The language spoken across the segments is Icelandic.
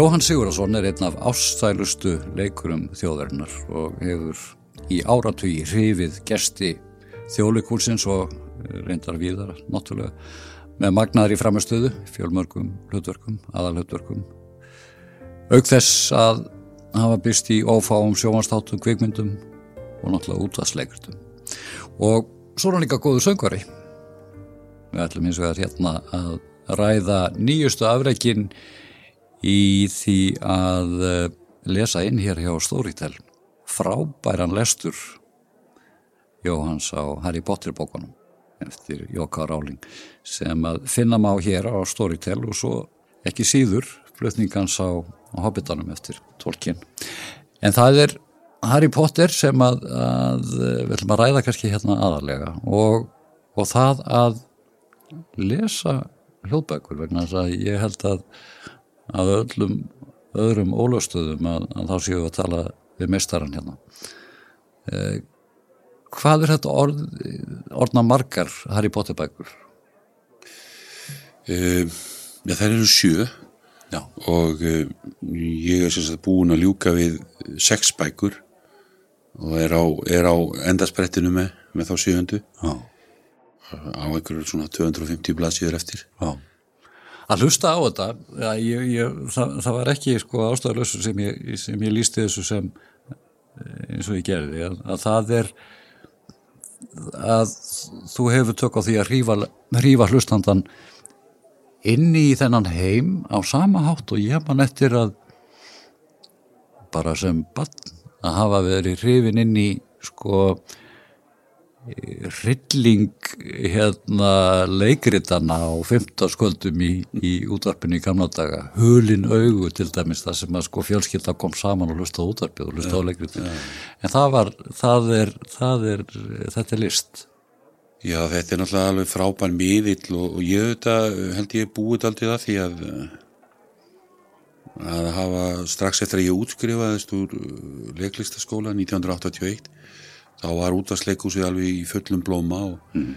Jóhann Sigurðarsson er einn af ástælustu leikurum þjóðarinnar og hefur í áratugi hrifið gesti þjóðleikúsins og reyndar viðar, náttúrulega, með magnaðar í framistöðu, fjölmörgum hlutverkum, aðalhutverkum. Auk þess að hafa byrst í ófáum sjómanstáttum, kvikmyndum og náttúrulega útvarsleikurtum. Og svo er hann líka góðu söngvari. Við ætlum eins og það hérna að ræða nýjustu afreikin í því að eh, lesa inn hér hjá Storytel frábæran lestur Jóhans á Harry Potter bókunum eftir Jóka Ráling sem að finna má hér á Storytel og svo ekki síður flutningans á, á Hobbitanum eftir Tolkien. En það er Harry Potter sem að, að við ætlum að ræða kannski hérna aðalega og, og það að lesa hljóðbækur vegna þess að ég held að að öllum öðrum ólöstuðum að, að þá séu við að tala við mestaran hérna. Eh, hvað er þetta orð, orðna margar Harry Potter bækur? Uh, já, það eru sjö Já. og uh, ég er sagt búin að ljúka við sex bækur og er á, er á endarsprettinu með, með þá sjööndu á einhverju svona 250 blaðsíður eftir. Já. Að hlusta á þetta, já, ég, ég, það, það var ekki sko, ástæðalösu sem ég, sem ég lísti þessu sem eh, eins og ég gerði, að, að það er að þú hefur tök á því að hrífa, hrífa hlustandan inni í þennan heim á sama hátt og ég man eftir að bara sem bann að hafa verið hrifin inn í sko hrylling hérna leikritana á 15 sköldum í, í útvarpinu í gamla daga. Hulin augu til dæmis það sem að sko fjölskylda kom saman og hlusta á útvarpið og hlusta á leikritin en það var, það er, það er þetta er list. Já, þetta er náttúrulega alveg frábær miðill og, og ég þetta, held ég búið aldrei það því að að hafa strax eftir að ég útskrifaðist úr leiklistaskóla 1981 þá var útvarsleikúsið alveg í fullum blóma og mm.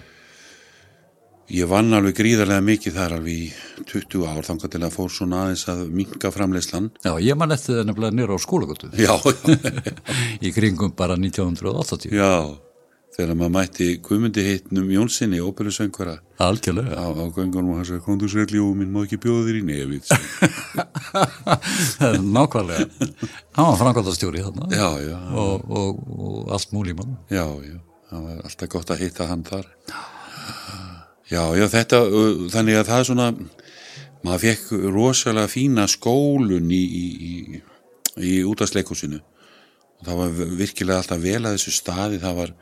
ég vann alveg gríðarlega mikið þar alveg í 20 ár þangar til að fór svona aðeins að minka framleyslan Já, ég man eftir það nefnilega nýra á skólagötu. Já, í kringum bara 1980 já þegar maður mætti Guðmundi heitnum Jónssoni, óperusöngvara Algjörlega. Á, á göngunum og hann sagði, kondusregli og minn má ekki bjóða þér í nefið? Nákvæmlega. Hann var framkvæmdastjóri þarna. Já, já, og, og, og allt múli mann. Já, já. Það var alltaf gott að hitta hann þar. Já, já, þetta þannig að það er svona maður fekk rosalega fína skólun í, í, í, í útastleikusinu og það var virkilega alltaf vel að þessu staði það var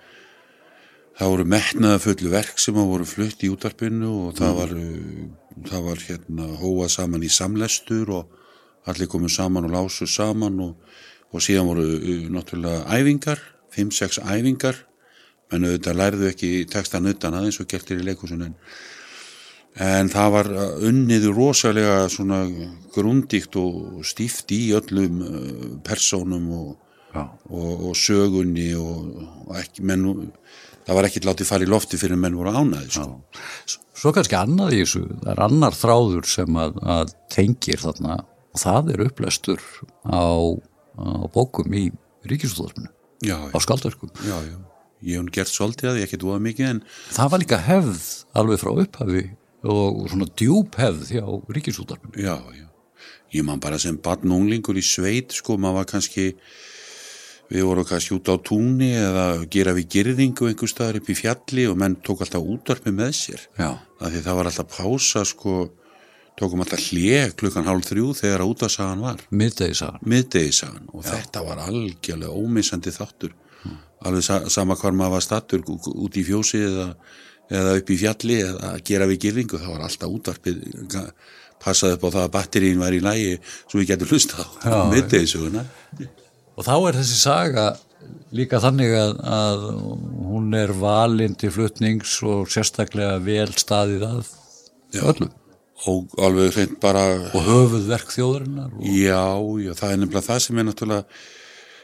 það voru metnaða fullu verk sem voru flutt í útarpinu og það var, uh, það var hérna hóa saman í samlestur og allir komu saman og lásu saman og, og síðan voru uh, náttúrulega æfingar, 5-6 æfingar. Menn auðvitað lærðu ekki textan utan aðeins og gertir í leikusun en, en það var uh, unnið rosalega svona grundíkt og stíft í öllum persónum og, og, og sögunni og, og ekki menn það var ekkert látið fara í lofti fyrir menn voru ánaði sko. Svo kannski annað í þessu, það er annar þráður sem að, að tengir þarna og það er upplestur á, á bókum í ríkisúðarfinu, á skaldverkum. já, já, ég hef gert svolítið að ég ekki dúað mikið en Það var líka hefð alveg frá upphafi og svona djúb hefð hjá ríkisúðarfinu. já, já, ég man bara sem barn og unglingur í sveit sko, maður var kannski við vorum kannski út á túnni eða gera við girðingu einhver staðar upp í fjalli og menn tók alltaf útvarpi með sér. Já. það var alltaf pása sko, tókum alltaf hlje klukkan hálf þrjú þegar að útvarsagan var. Miðdegisagan. miðdegisagan og þetta var algjörlega ómissandi þáttur. Alveg sa sama hvar maður var stattur út í fjósi eða, eða upp í fjalli eða gera við girðingu það var alltaf útvarpið passaði upp á það að batterín var í lægi svo við getum hlusta á miðdegisuguna Og þá er þessi saga líka þannig að, að hún er valinn til flutnings og sérstaklega vel staðið að Já. öllum. og alveg hreint bara Og höfuð verk þjóðarinnar. Og, já, já, það er nefnilega það sem er náttúrulega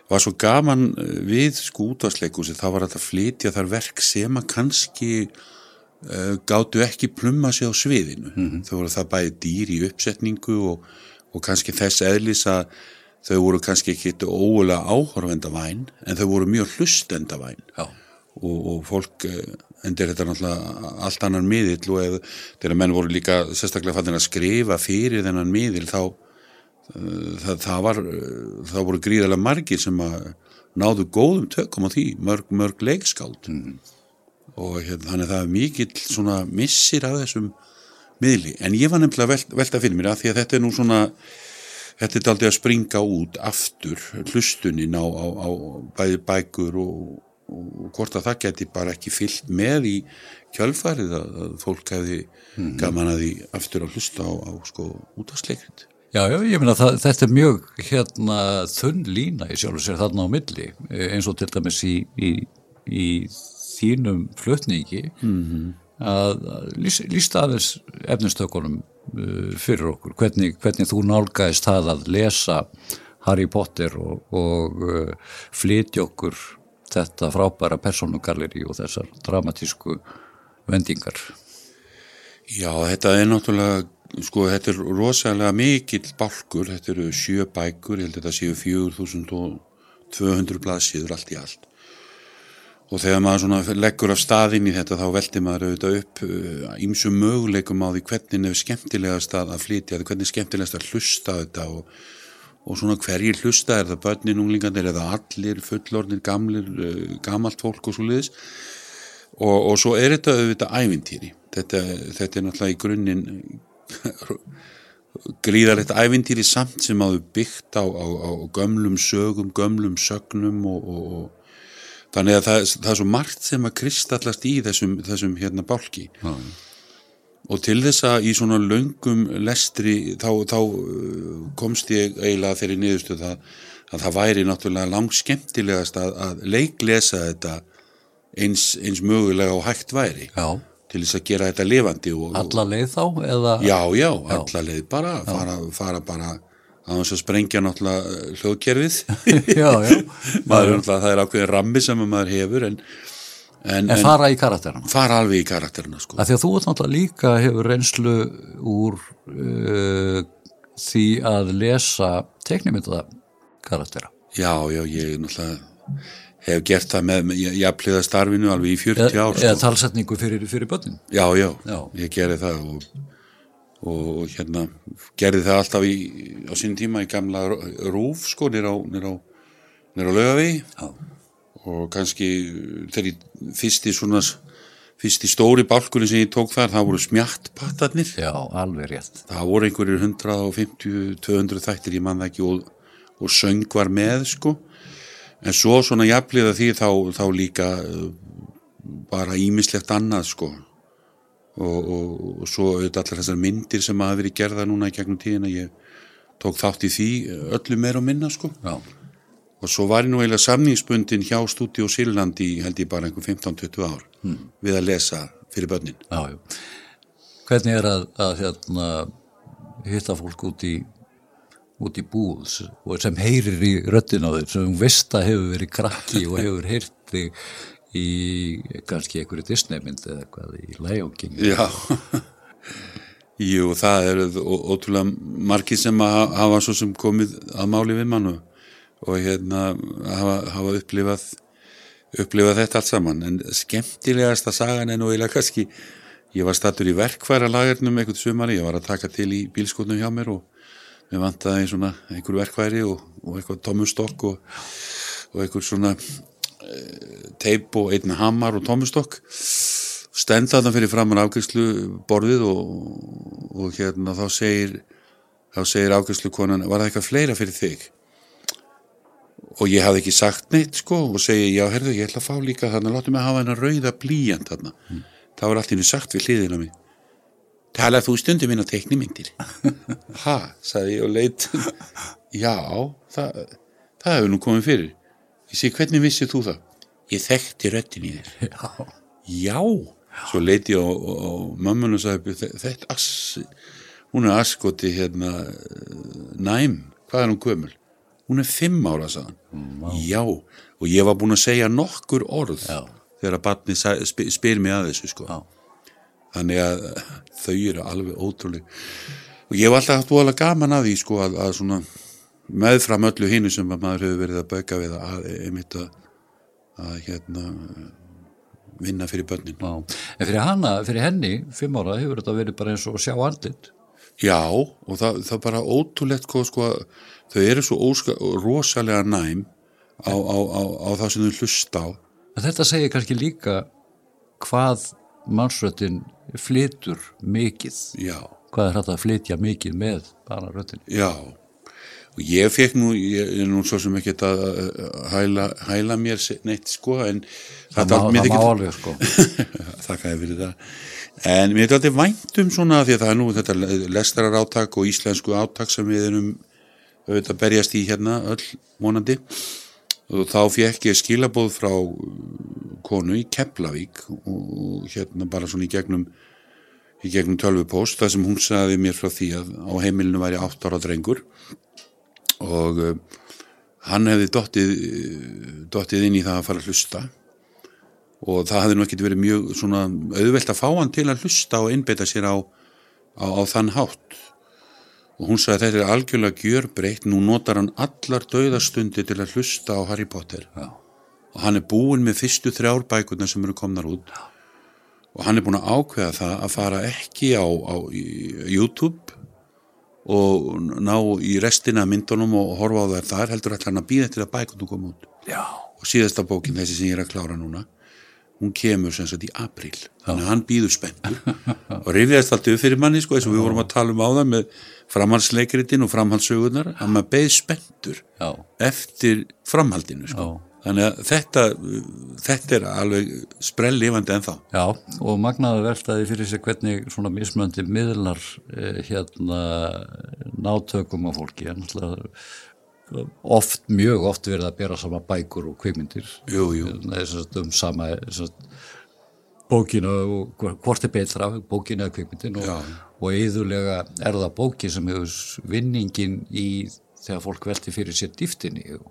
var svo gaman eh, við útvarsleikúsi, það var þetta flytja þar verk sem að kannski uh, gátu ekki plumma sig á sviðinu, þau voru það bæði dýr í uppsetningu og, og kannski þess eðlis að þau voru kannski ekki óulega áhorfendavæn en þau voru mjög hlustendavæn Já. og, og fólk eh, endur þetta náttúrulega allt annan miðill og ef, þegar menn voru líka sérstaklega fannir að skrifa fyrir þennan miðill þá uh, það, það var þá voru gríðarlega margir sem að náðu góðum tökum á því mörg, mörg leikskáld mm. og hérna, þannig að það er mikill svona missir af þessum miðli, en ég var nefnilega velt, velta fyrir mér að því að þetta er nú svona þetta er aldrei að springa út aftur hlustunin á, á, á bæði bækur og, og hvort að það geti bara ekki fyllt með í kjölfarið að, að fólk hefði mm. gaman að því aftur að hlusta á, á sko útastleikrit. Já, já, ég meina þetta er mjög hérna þunn lína í sjálf og sér þarna á milli eins og til dæmis í, í, í þínum flutningi mm -hmm. að lísta aðeins efnistökunum fyrir okkur, hvernig, hvernig þú nálgæðist það að lesa Harry Potter og, og uh, flytja okkur þetta frábæra personugalleri og þessar dramatísku vendingar. Já, þetta er náttúrulega sko þetta er rosalega mikill balkur, þetta eru sjö bækur, ég held að þetta séu 4200 blaðsíður allt í allt og þegar maður leggur af staðinn í þetta þá veldi maður auðvitað upp ímsum uh, möguleikum á því hvernig er skemmtilegast að flytja, hvernig er skemmtilegast að hlusta þetta og, og svona hverjir hlusta, er það börnin, unglingarnir, er það allir, fullornir, gamlir, uh, gamalt fólk og svo liðis og, og svo er þetta auðvitað ævintýri, þetta, þetta er náttúrulega í grunninn gríðarlegt ævintýri samt sem áður byggt á, á, á gömlum sögum, gömlum sögnum og, og þannig að það, það er svo margt sem að kristallast í þessum, þessum hérna bálki mm. og til þess að í svona löngum lestri þá, þá uh, komst ég eiginlega þeirri niðurstuð að, að það væri náttúrulega langt skemmtilegast að, að leiklesa þetta eins, eins mögulega og hægt væri Já til þess að gera þetta lifandi Alla leið þá? Eða? Já, já, alla leið bara fara, fara bara að þess að sprengja náttúrulega eh, hljóðkerfið já, já. maður er náttúrulega, það er ákveðin rammi sem maður hefur en, en, en fara í karakterina fara alveg í karakterina sko. að því að þú náttúrulega líka hefur reynslu úr uh, því að lesa teknimyndaða karaktera já, já, ég náttúrulega hef gert það með jafnlega starfinu alveg í 40 ár eða sko. talsetningu fyrir, fyrir börnin já, já, já, ég gerði það og, og, hérna gerði það alltaf í, á sín tíma í gamla rúf sko nýra á, á, á lögavi og kannski þegar ég fyrst í svona fyrst í stóri bálkunni sem ég tók þar það voru smjartpattarnir já, alveg rétt. Það voru einhverjir 150-200 þættir ég manða ekki og, og söng var með sko. En svo svona jafnliða því þá, þá líka uh, bara ímislegt annað sko og, og, og svo auðvitað allar þessar myndir sem hafa verið gerða núna í gegnum tíðina ég tók þátt í því öllu meira og minna sko Já. og svo var ég nú eiginlega samningsbundin hjá Stúdíu Síland í held ég bara einhver 15-20 ár hmm. við að lesa fyrir börnin Já, Hvernig er að, að hérna, hitta fólk út í út í búð og sem heyrir í röttin á þeim sem að hefur verið krakki og hefur heyrti í kannski einhverju Disneymynd eða eitthvað í Lion Já. Jú, það eru ótrúlega margir sem hafa svo sem komið að máli við mannu og hérna hafa, hafa upplifað upplifað þetta allt saman. En skemmtilegast að sagan er nú eiginlega kannski ég var stattur í verkværa lagernum eitthvað sumari, ég var að taka til í bílskotnum hjá mér og við vantaði svona einhver verkværi og, og eitthvað tómustokk og, og einhver svona teip og einn hamar og tómustokk. Stenda þann fyrir framann afgjörslu borðið og, og hérna þá segir þá segir afgjörslu konan var það eitthvað fleira fyrir þig? Og ég hafði ekki sagt neitt sko og segi já herðu ég ætla að fá líka þannig að láta mig hafa hennar rauða blíjant þarna. Mm. það var allt henni sagt við hliðina mig. Talað þú stundum inn á teknimyndir ha, sagði ég og leitt já, það það hefur nú komið fyrir ég segi, hvernig vissið þú það? ég þekkti röttin í þér. Já, já. svo leitt ég og mammun og sagði þetta ass, hún er askoti hérna næm, hvað er hún gömul? hún er fimm ára, sagðan mm, já, og ég var búin að segja nokkur orð já. þegar að batni spyr mig að þessu sko. Já. Þannig að þau eru alveg ótrúlega og ég hef alltaf haft voðalega gaman að því sko að, að svona meðfram öllu hinu sem að maður hefur verið að bauka við að einmitt að, að hérna vinna fyrir börnin Já. En fyrir hana, fyrir henni, fimm ára, hefur þetta verið bara eins og sjá andlit. Já, og það, það bara ótrúlegt sko, sko, þau eru svo óska, rosalega næm á, á, á, á það sem þau hlusta á En þetta segir kannski líka hvað mannsröttin flytur mikið. Já, Hvað er þetta að flytja mikið með bara röttin? já og ég fekk nú, ég er nú svo sem ekki að hæla, hæla mér neitt sko, en Það, má, mér það má alveg sko. Þakkaði fyrir það. En mér er alltaf vænt um svona því að það er nú þetta lestarar átak og íslensku átak sem við erum auðvitað berjast í hérna öll vonandi og þá fekk ég skilabóð frá konu í Keflavík og, hérna bara svona í gegnum í gegnum tölvupóst þar sem hún sagði mér frá því að á heimilinu væri 8 ára drengur og uh, hann hefði dottið, dottið inn í það að fara að hlusta. Og það hefði nú ekkert verið mjög svona auðvelt að fá hann til að hlusta og einbeita sér á, á, á þann hátt. Og hún sagði að þetta er algjörlega gjörbreytt, nú notar hann allar dauðastundi til að hlusta á Harry Potter. Já. og hann er búinn með fyrstu þrjár bækurnar sem eru komnar út. Og hann er búinn að ákveða það að fara ekki á, á YouTube og ná í restina myndunum og horfa á þær þar heldur hann að býða til að bækundum koma út Já. og síðasta bókin þessi sem ég er að klára núna hún kemur sem sagt í april þannig að hann býður spenntur og rifjaðist alltaf upp fyrir manni sko eins og við vorum að tala um á það með framhaldsleikritin og framhaldssögurnar að maður beð spenntur Já. eftir framhaldinu sko. Þannig að þetta þetta er alveg sprell lifandi ennþá. Já, og magnaði verstaði fyrir sig hvernig svona mismöndi miðlar eh, hérna nátökum á fólki. Oft, mjög oft verið að bera sama bækur og kvikmyndir. Jú, jú, sem sagt, um sama bókina og hvort er betra bókina eða kvikmyndin og, og eðulega er það bóki sem hefur vinningin í þegar fólk velti fyrir sér dýftinni jú,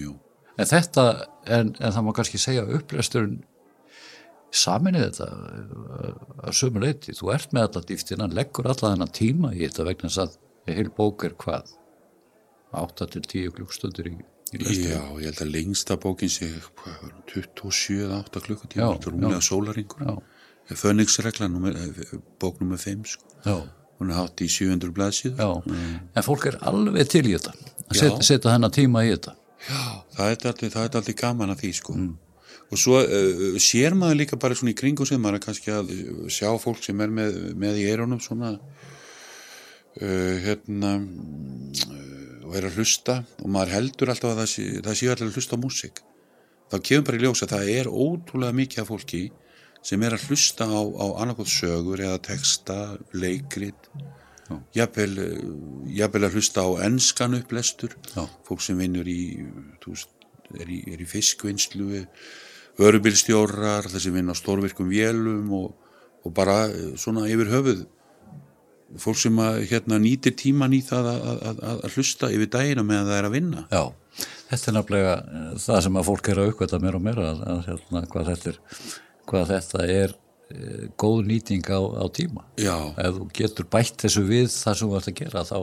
jú En þetta, en, en það má kannski segja að upplesturinn saminni þetta uh, að sömu leiti. Þú ert með alla dýftina, leggur alla þennan tíma í þetta vegna þess að heil bók er hvað? 8 til 10 klukkstundir í, í. Já, ég held að lengsta bókin sé hvað, var hún, 27 eða 8 klukkutíma þetta er rúmlega sólaringur Já, Föniksregla, númer, eh, bók nummer 5 sko. hún er hátt í 700 blaðsíður já. En fólk er alveg til í þetta. Að setja þennan tíma í þetta. Já, það er alltaf, það er alltaf gaman að því sko. og svo uh, sér maður líka bara svona í kringu sem maður er kannski að uh, sjá fólk sem er með, með í eyrunum svona uh, hérna uh, og er að hlusta og maður heldur alltaf að það sé, það sé allir að hlusta á músík. Þá kemur bara í ljós að það er ótrúlega mikið af fólki sem er að hlusta á, á annarkoð sögur eða texta, leikrit jafnvel, eh, jafnvel að hlusta á enskan upplestur. Já. fólk sem vinnur í, er í, er í fiskvinnslu örubilstjórar, þessi vinna á stórvirkum vélum og, og bara eh, svona yfir höfuð. Fólk sem að hérna nýtir tíman í það að, að, að, að hlusta yfir dagina meðan það er að vinna. Já, þetta er nefnilega eh, það sem að fólk er að aukvæta meira og meira að, að, hérna, hvað, þetta er, hvað þetta er góð nýting á, á tíma. Já, ef þú getur bætt þessu við það sem þú ert að gera þá,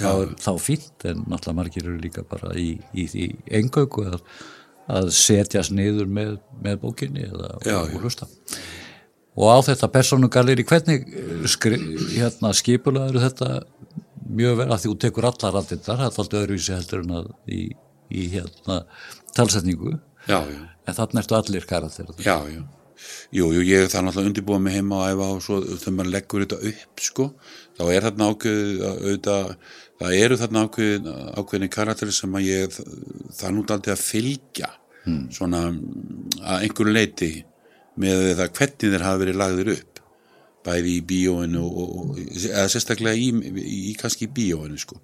þá, þá fínt en náttúrulega margir eru líka bara í, í því engauku að, að setjast niður með, með bókinni eða Já, og já. hlusta. Og á þetta persónugaleri hvernig eh, skri, hérna, skipulaður þetta mjög vel? Að því þú tekur allar randindar, það er alltaf öðruvísi heldur en að í, í hérna talsetningu. Já, já, en þannig ertu allir karakter já, já. Jú, jú, ég er það náttúrulega undirbúið mig heima og æfa og svo þegar maður leggur þetta upp, sko, þá er þarna ákveðið, auðvitað, það eru þarna ákveðin, ákveðinni karakteri sem að ég, það nút aldrei að fylgja, svona að einhverju leiti með það hvernig þeir hafa verið lagðir upp, bæði í bíóinu og, og, eða sérstaklega í, í, í kannski í bíóinu, sko.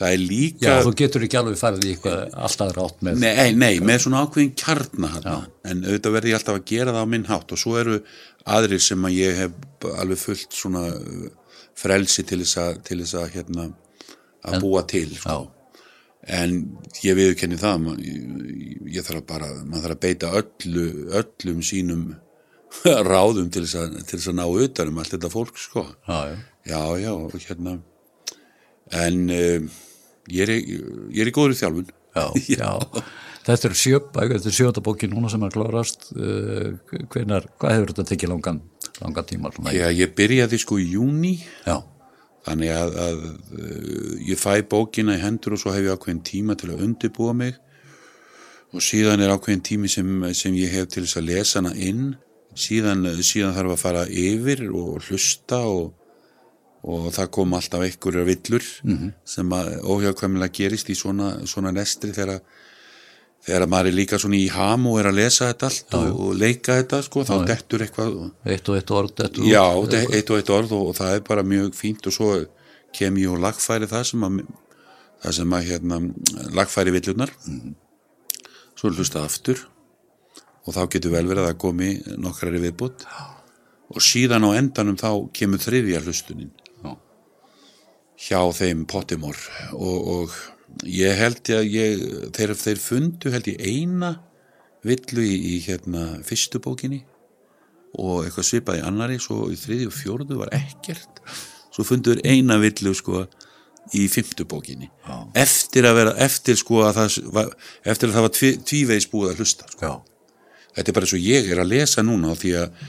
Það er líka... Já, þú getur ekki alveg farið í eitthvað alltaf rátt með Nei, nei, með svona ákveðin kjarna hana. en auðvitað verði ég alltaf að gera það á minn hátt og svo eru aðrir sem að ég hef alveg fullt svona uh, frelsi til þess að, til þess að hérna, að búa til sko. en ég viðurkenni það ég, ég þarf bara, maður þarf að beita öllu, öllum sínum ráðum til þess að, til þess að ná utan um allt þetta fólk sko Já, já. já, já, hérna en uh, ég, er, ég er í góður í þjálfun Já, já. Þetta er sjöbæk, þetta er sjöta bókin núna sem er klárast. Uh, hvenar, hvað hefur þetta tekið langan, langan tíma? Já, ég byrjaði sko í júni þannig að, að uh, ég fæ bókina í hendur og svo hef ég ákveðin tíma til að undirbúa mig og síðan er ákveðin tími sem, sem ég hef til þess að lesa hana inn síðan, síðan þarf að fara yfir og hlusta og, og það kom alltaf einhverjar villur -hmm. sem að óhjákvæmlega gerist í svona, svona nestri þegar þegar maður er líka svona í ham og er að lesa þetta allt og, og leika þetta sko, þá dettur eitthvað eitt og eitt orð. Þetta Já, er eitt og eitt orð og, og það er bara mjög fínt og svo kem ég og lagfæri það sem að, það sem að hérna, lagfæri villunar svo er hlusta aftur og þá getur vel verið að komi nokkrar í viðbútt og síðan á endanum þá kemur þriðja hlustunin Já. Hjá þeim Pottimor og, og ég held að ég, þeir, þeir fundu held ég eina villu í, í hérna fyrstu bókinni og eitthvað svipað í annari svo í þriði og fjórðu var ekkert svo fundur eina villu sko í fymtu bókinni Já. eftir að vera, eftir sko að það var, eftir að það var tví, tvívegis búið að hlusta sko. Þetta er bara eins og ég er að lesa núna því að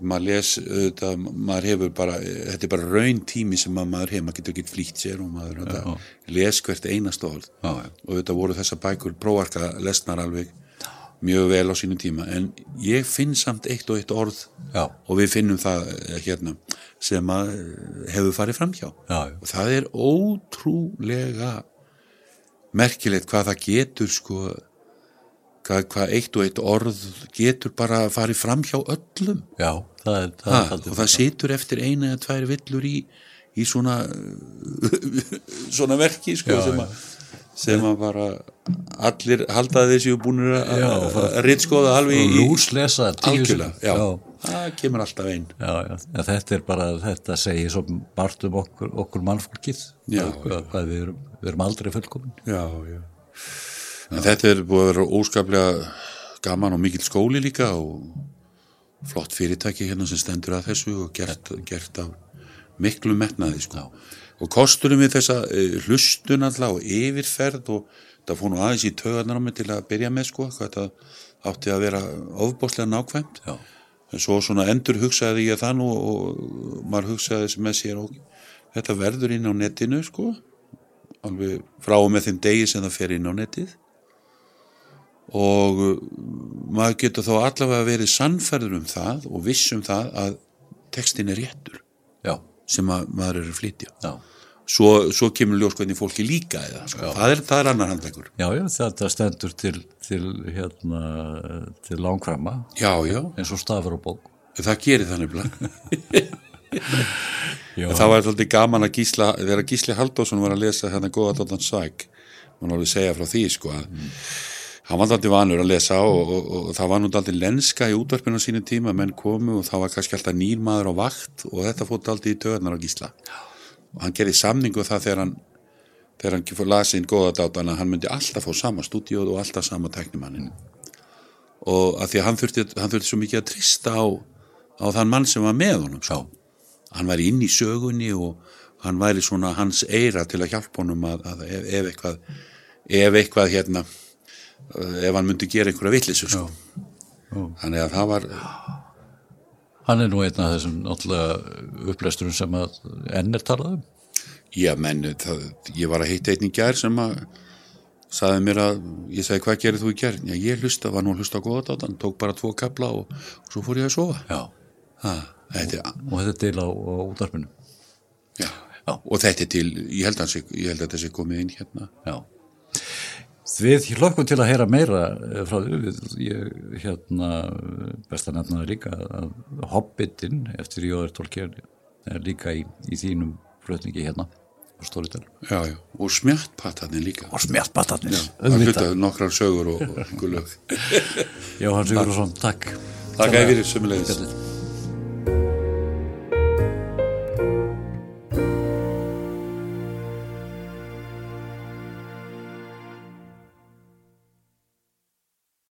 maður les auðvitað, maður hefur bara þetta er bara raun tími sem að maður hefur maður getur ekki flýtt sér og maður auðvitað, les hvert einast já, já. og þetta voru þessar bækur prófarka lesnar alveg mjög vel á sínum tíma en ég finn samt eitt og eitt orð Já. og við finnum það eh, hérna sem að hefur farið framhjá Já, já. og það er ótrúlega merkilegt hvað það getur sko hvað, hvað eitt og eitt orð getur bara farið framhjá öllum Já, það er, það ha, og það situr eftir eina eða tvær villur í, í svona svona verki sko, Já, sem, að, sem að bara allir halda þessi og búinir að- ritskoða alveg í lúslesa það kemur alltaf einn. Þetta er bara, þetta segir svo margt um okkur, okkur mannfólkið, Já, hvað, hvað við, erum, við erum aldrei fullkomin. já, já. En þetta er búið að vera óskaplega gaman og mikill skóli líka og flott fyrirtæki hérna sem stendur að þessu og gert, gert af miklu metnaði sko. og kosturum við þessa eh, hlustun alltaf og yfirferð og það fór nú aðeins í taugarnar á mig til að byrja með sko, hvað þetta átti að vera ofbóðslega nákvæmt. Já, en svo svona endur hugsaði ég það nú og maður hugsaði þessi með sér og þetta verður inn á netinu sko alveg frá og með þeim degi sem það fer inn á netið og uh, maður getur þá allavega verið sannferður um það og viss um það að textin er réttur já, sem að maður er að flytja. Já. svo, svo kemur ljós hvernig fólki líka eða, sko. það, er, það er annar handlegur Já, já, þetta stendur til, til, hérna, til langframa, já, já, eins og stafur og bók. það gerir En það var alltaf gaman að gísla, þegar Gísli Halldórsson var að lesa hérna góða dottan sæk, mann alveg segja frá því sko að hann var alltaf vanur að lesa og, og, og, og það var nú alltaf lenska í útvarpinu á sínu tíma, menn komu og það var kannski alltaf nýr maður á vakt og þetta fótt alltaf í töðnar á Gísla. Og hann gerði samningu það þegar hann þegar hann fór lasið inn góða dátan að hann myndi alltaf fá sama stúdíóð og alltaf sama tæknimannin og að því að hann þurfti, hann þurfti svo mikið að trista á, á þann mann sem var með honum sko. Hann væri inn í sögunni og hann væri svona hans eira til að hjálpa honum að, að ef, ef eitthvað ef eitthvað hérna ef hann myndi gera einhverja vitlisur sko. Þannig að það var hann er nú einn af þessum náttúrulega upplæsturum sem að enn er talað um. já menn, það, ég var að hitta einn í gær sem að saði mér að, ég sagði hvað gerir þú í gær já ég hlusta, var nú að hlusta á góða dátan tók bara tvo kapla og, og svo fór ég að sofa Já, ha, þetta er og þetta er til á, á útarpinu. já. Já. og þetta er til, ég held að, ég held að sé komið inn hérna Já. Við hlökkum til að heyra meira eh, frá því, hérna, best að nefna það líka að Hobbitin eftir Jóður Tolkien er líka í, í þínum flutningi hérna á Stóriðal. já, já. og smjartpatarnir líka. Og smjartbatarnir, það hluta nokkrar sögur og, og einhver lög. Jóhann Sigurðarsson, takk. Takk fyrir sömulegis